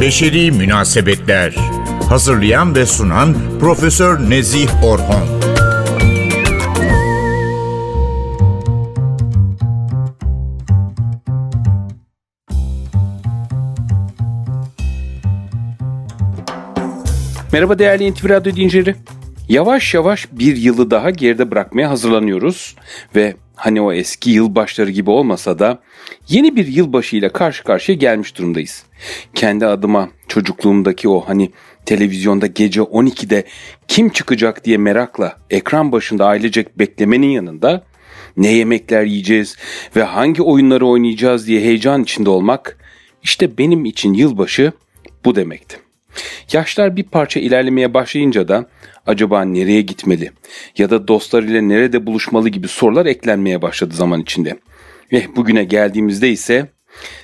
Beşeri Münasebetler Hazırlayan ve sunan Profesör Nezih Orhon Merhaba değerli NTV Radyo. Yavaş yavaş bir yılı daha geride bırakmaya hazırlanıyoruz ve hani o eski yılbaşları gibi olmasa da yeni bir yılbaşı ile karşı karşıya gelmiş durumdayız. Kendi adıma çocukluğumdaki o hani televizyonda gece 12'de kim çıkacak diye merakla ekran başında ailecek beklemenin yanında ne yemekler yiyeceğiz ve hangi oyunları oynayacağız diye heyecan içinde olmak işte benim için yılbaşı bu demekti. Yaşlar bir parça ilerlemeye başlayınca da acaba nereye gitmeli ya da dostlarıyla nerede buluşmalı gibi sorular eklenmeye başladı zaman içinde. Ve bugüne geldiğimizde ise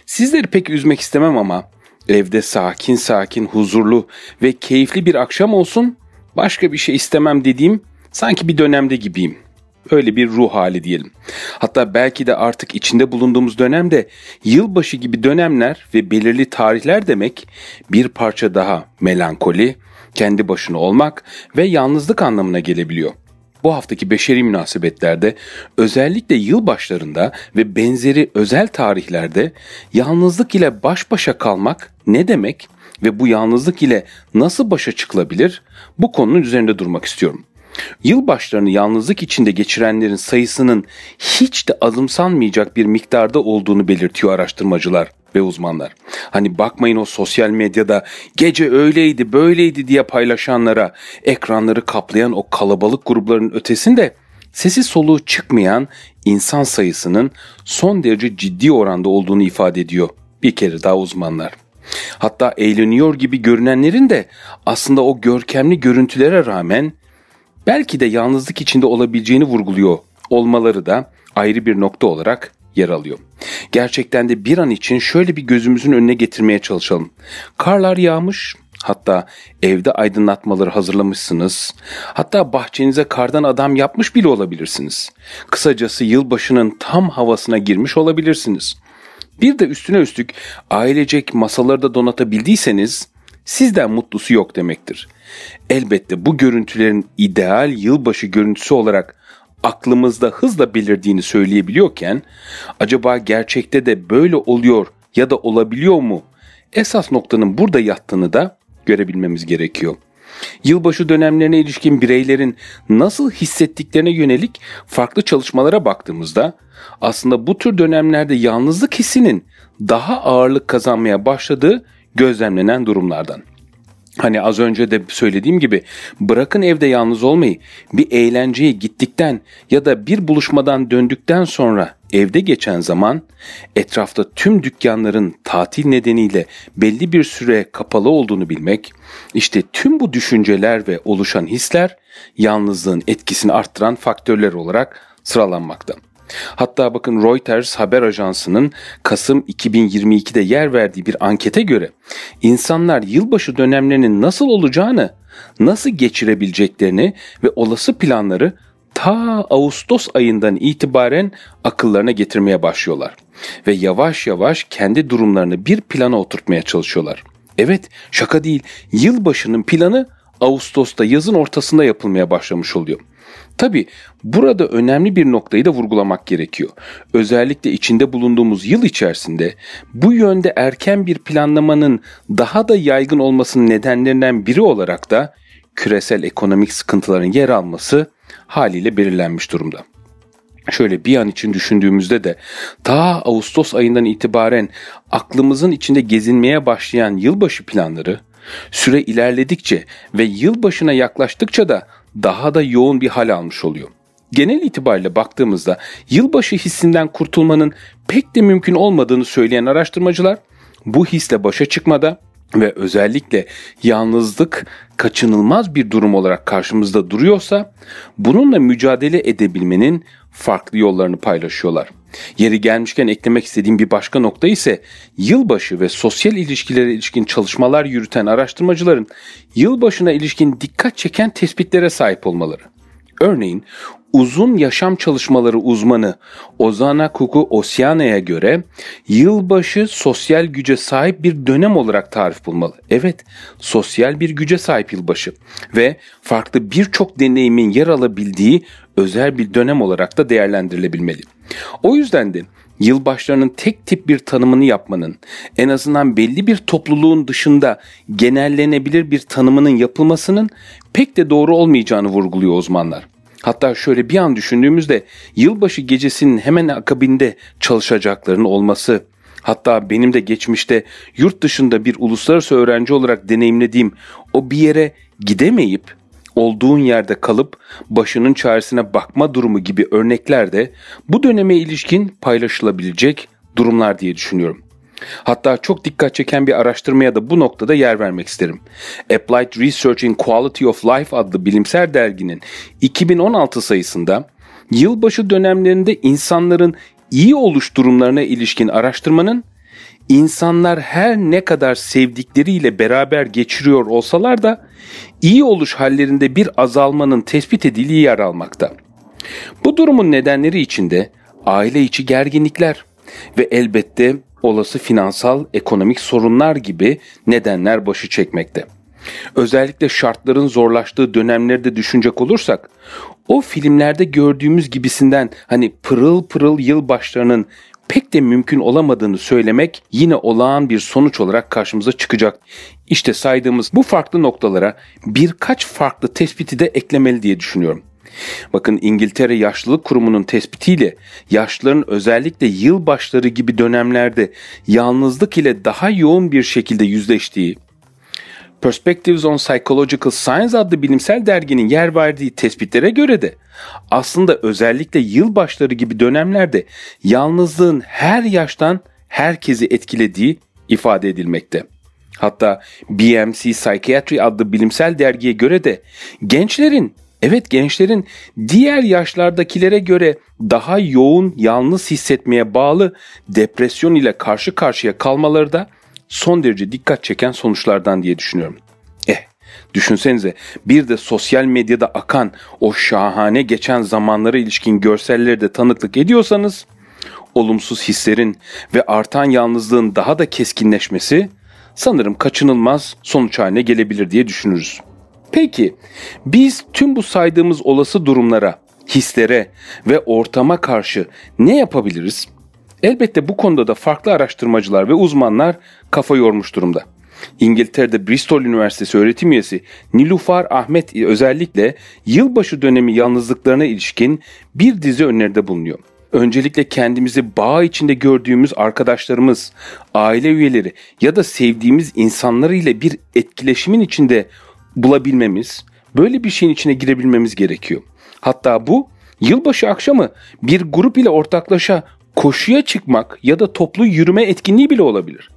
sizleri pek üzmek istemem ama evde sakin sakin huzurlu ve keyifli bir akşam olsun başka bir şey istemem dediğim sanki bir dönemde gibiyim. Öyle bir ruh hali diyelim. Hatta belki de artık içinde bulunduğumuz dönemde yılbaşı gibi dönemler ve belirli tarihler demek bir parça daha melankoli, kendi başına olmak ve yalnızlık anlamına gelebiliyor. Bu haftaki beşeri münasebetlerde özellikle yılbaşlarında ve benzeri özel tarihlerde yalnızlık ile baş başa kalmak ne demek ve bu yalnızlık ile nasıl başa çıkılabilir bu konunun üzerinde durmak istiyorum. Yılbaşlarını yalnızlık içinde geçirenlerin sayısının hiç de azımsanmayacak bir miktarda olduğunu belirtiyor araştırmacılar ve uzmanlar. Hani bakmayın o sosyal medyada gece öyleydi böyleydi diye paylaşanlara, ekranları kaplayan o kalabalık grupların ötesinde sesi soluğu çıkmayan insan sayısının son derece ciddi oranda olduğunu ifade ediyor bir kere daha uzmanlar. Hatta eğleniyor gibi görünenlerin de aslında o görkemli görüntülere rağmen belki de yalnızlık içinde olabileceğini vurguluyor olmaları da ayrı bir nokta olarak yer alıyor. Gerçekten de bir an için şöyle bir gözümüzün önüne getirmeye çalışalım. Karlar yağmış, hatta evde aydınlatmaları hazırlamışsınız. Hatta bahçenize kardan adam yapmış bile olabilirsiniz. Kısacası yılbaşının tam havasına girmiş olabilirsiniz. Bir de üstüne üstlük ailecek masaları da donatabildiyseniz sizden mutlusu yok demektir. Elbette bu görüntülerin ideal yılbaşı görüntüsü olarak aklımızda hızla belirdiğini söyleyebiliyorken acaba gerçekte de böyle oluyor ya da olabiliyor mu? Esas noktanın burada yattığını da görebilmemiz gerekiyor. Yılbaşı dönemlerine ilişkin bireylerin nasıl hissettiklerine yönelik farklı çalışmalara baktığımızda aslında bu tür dönemlerde yalnızlık hissinin daha ağırlık kazanmaya başladığı gözlemlenen durumlardan. Hani az önce de söylediğim gibi bırakın evde yalnız olmayı bir eğlenceye gittikten ya da bir buluşmadan döndükten sonra evde geçen zaman etrafta tüm dükkanların tatil nedeniyle belli bir süre kapalı olduğunu bilmek işte tüm bu düşünceler ve oluşan hisler yalnızlığın etkisini arttıran faktörler olarak sıralanmakta. Hatta bakın Reuters haber ajansının Kasım 2022'de yer verdiği bir ankete göre insanlar yılbaşı dönemlerinin nasıl olacağını, nasıl geçirebileceklerini ve olası planları ta Ağustos ayından itibaren akıllarına getirmeye başlıyorlar ve yavaş yavaş kendi durumlarını bir plana oturtmaya çalışıyorlar. Evet, şaka değil. Yılbaşının planı Ağustos'ta yazın ortasında yapılmaya başlamış oluyor. Tabi burada önemli bir noktayı da vurgulamak gerekiyor. Özellikle içinde bulunduğumuz yıl içerisinde bu yönde erken bir planlamanın daha da yaygın olmasının nedenlerinden biri olarak da küresel ekonomik sıkıntıların yer alması haliyle belirlenmiş durumda. Şöyle bir an için düşündüğümüzde de ta Ağustos ayından itibaren aklımızın içinde gezinmeye başlayan yılbaşı planları süre ilerledikçe ve yılbaşına yaklaştıkça da daha da yoğun bir hal almış oluyor. Genel itibariyle baktığımızda yılbaşı hissinden kurtulmanın pek de mümkün olmadığını söyleyen araştırmacılar bu hisle başa çıkmada ve özellikle yalnızlık kaçınılmaz bir durum olarak karşımızda duruyorsa bununla mücadele edebilmenin farklı yollarını paylaşıyorlar. Yeri gelmişken eklemek istediğim bir başka nokta ise yılbaşı ve sosyal ilişkilere ilişkin çalışmalar yürüten araştırmacıların yılbaşına ilişkin dikkat çeken tespitlere sahip olmaları. Örneğin uzun yaşam çalışmaları uzmanı Ozana Kuku Osyana'ya göre yılbaşı sosyal güce sahip bir dönem olarak tarif bulmalı. Evet, sosyal bir güce sahip yılbaşı ve farklı birçok deneyimin yer alabildiği özel bir dönem olarak da değerlendirilebilmeli. O yüzden de yılbaşlarının tek tip bir tanımını yapmanın, en azından belli bir topluluğun dışında genellenebilir bir tanımının yapılmasının pek de doğru olmayacağını vurguluyor uzmanlar. Hatta şöyle bir an düşündüğümüzde yılbaşı gecesinin hemen akabinde çalışacakların olması, hatta benim de geçmişte yurt dışında bir uluslararası öğrenci olarak deneyimlediğim o bir yere gidemeyip olduğun yerde kalıp başının çaresine bakma durumu gibi örnekler de bu döneme ilişkin paylaşılabilecek durumlar diye düşünüyorum. Hatta çok dikkat çeken bir araştırmaya da bu noktada yer vermek isterim. Applied Research in Quality of Life adlı bilimsel derginin 2016 sayısında yılbaşı dönemlerinde insanların iyi oluş durumlarına ilişkin araştırmanın insanlar her ne kadar sevdikleriyle beraber geçiriyor olsalar da iyi oluş hallerinde bir azalmanın tespit edildiği yer almakta. Bu durumun nedenleri içinde aile içi gerginlikler ve elbette olası finansal ekonomik sorunlar gibi nedenler başı çekmekte. Özellikle şartların zorlaştığı dönemlerde düşünecek olursak o filmlerde gördüğümüz gibisinden hani pırıl pırıl yılbaşlarının pek de mümkün olamadığını söylemek yine olağan bir sonuç olarak karşımıza çıkacak. İşte saydığımız bu farklı noktalara birkaç farklı tespiti de eklemeli diye düşünüyorum. Bakın İngiltere Yaşlılık Kurumu'nun tespitiyle yaşlıların özellikle yılbaşları gibi dönemlerde yalnızlık ile daha yoğun bir şekilde yüzleştiği, Perspectives on Psychological Science adlı bilimsel derginin yer verdiği tespitlere göre de aslında özellikle yılbaşları gibi dönemlerde yalnızlığın her yaştan herkesi etkilediği ifade edilmekte. Hatta BMC Psychiatry adlı bilimsel dergiye göre de gençlerin Evet gençlerin diğer yaşlardakilere göre daha yoğun yalnız hissetmeye bağlı depresyon ile karşı karşıya kalmaları da son derece dikkat çeken sonuçlardan diye düşünüyorum. Düşünsenize bir de sosyal medyada akan o şahane geçen zamanlara ilişkin görselleri de tanıklık ediyorsanız olumsuz hislerin ve artan yalnızlığın daha da keskinleşmesi sanırım kaçınılmaz sonuç haline gelebilir diye düşünürüz. Peki biz tüm bu saydığımız olası durumlara, hislere ve ortama karşı ne yapabiliriz? Elbette bu konuda da farklı araştırmacılar ve uzmanlar kafa yormuş durumda. İngiltere'de Bristol Üniversitesi öğretim üyesi Nilufar Ahmet özellikle yılbaşı dönemi yalnızlıklarına ilişkin bir dizi öneride bulunuyor. Öncelikle kendimizi bağ içinde gördüğümüz arkadaşlarımız, aile üyeleri ya da sevdiğimiz insanlarıyla bir etkileşimin içinde bulabilmemiz, böyle bir şeyin içine girebilmemiz gerekiyor. Hatta bu yılbaşı akşamı bir grup ile ortaklaşa koşuya çıkmak ya da toplu yürüme etkinliği bile olabilir.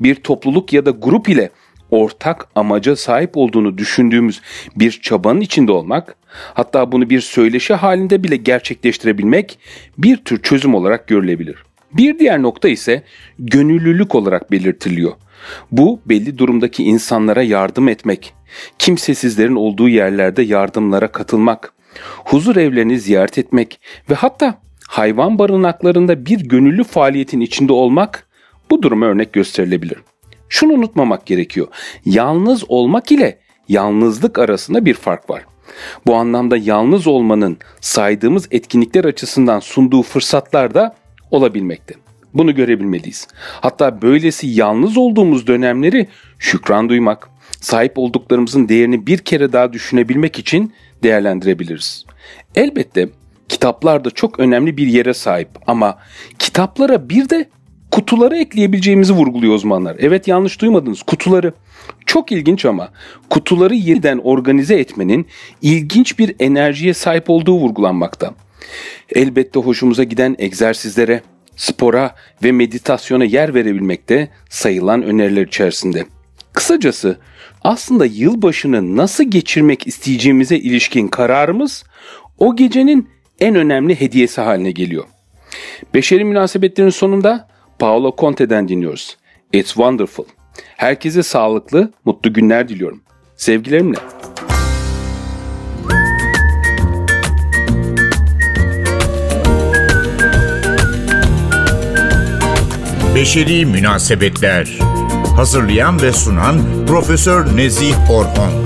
Bir topluluk ya da grup ile ortak amaca sahip olduğunu düşündüğümüz bir çabanın içinde olmak, hatta bunu bir söyleşi halinde bile gerçekleştirebilmek bir tür çözüm olarak görülebilir. Bir diğer nokta ise gönüllülük olarak belirtiliyor. Bu belli durumdaki insanlara yardım etmek, kimsesizlerin olduğu yerlerde yardımlara katılmak, huzur evlerini ziyaret etmek ve hatta hayvan barınaklarında bir gönüllü faaliyetin içinde olmak bu duruma örnek gösterilebilir. Şunu unutmamak gerekiyor. Yalnız olmak ile yalnızlık arasında bir fark var. Bu anlamda yalnız olmanın saydığımız etkinlikler açısından sunduğu fırsatlar da olabilmekte. Bunu görebilmeliyiz. Hatta böylesi yalnız olduğumuz dönemleri şükran duymak, sahip olduklarımızın değerini bir kere daha düşünebilmek için değerlendirebiliriz. Elbette kitaplar da çok önemli bir yere sahip ama kitaplara bir de kutuları ekleyebileceğimizi vurguluyor uzmanlar. Evet yanlış duymadınız kutuları. Çok ilginç ama kutuları yeniden organize etmenin ilginç bir enerjiye sahip olduğu vurgulanmakta. Elbette hoşumuza giden egzersizlere, spora ve meditasyona yer verebilmekte sayılan öneriler içerisinde. Kısacası aslında yılbaşını nasıl geçirmek isteyeceğimize ilişkin kararımız o gecenin en önemli hediyesi haline geliyor. Beşeri münasebetlerin sonunda Paolo Conte'den dinliyoruz. It's wonderful. Herkese sağlıklı, mutlu günler diliyorum. Sevgilerimle. Beşeri Münasebetler Hazırlayan ve sunan Profesör Nezih Orhon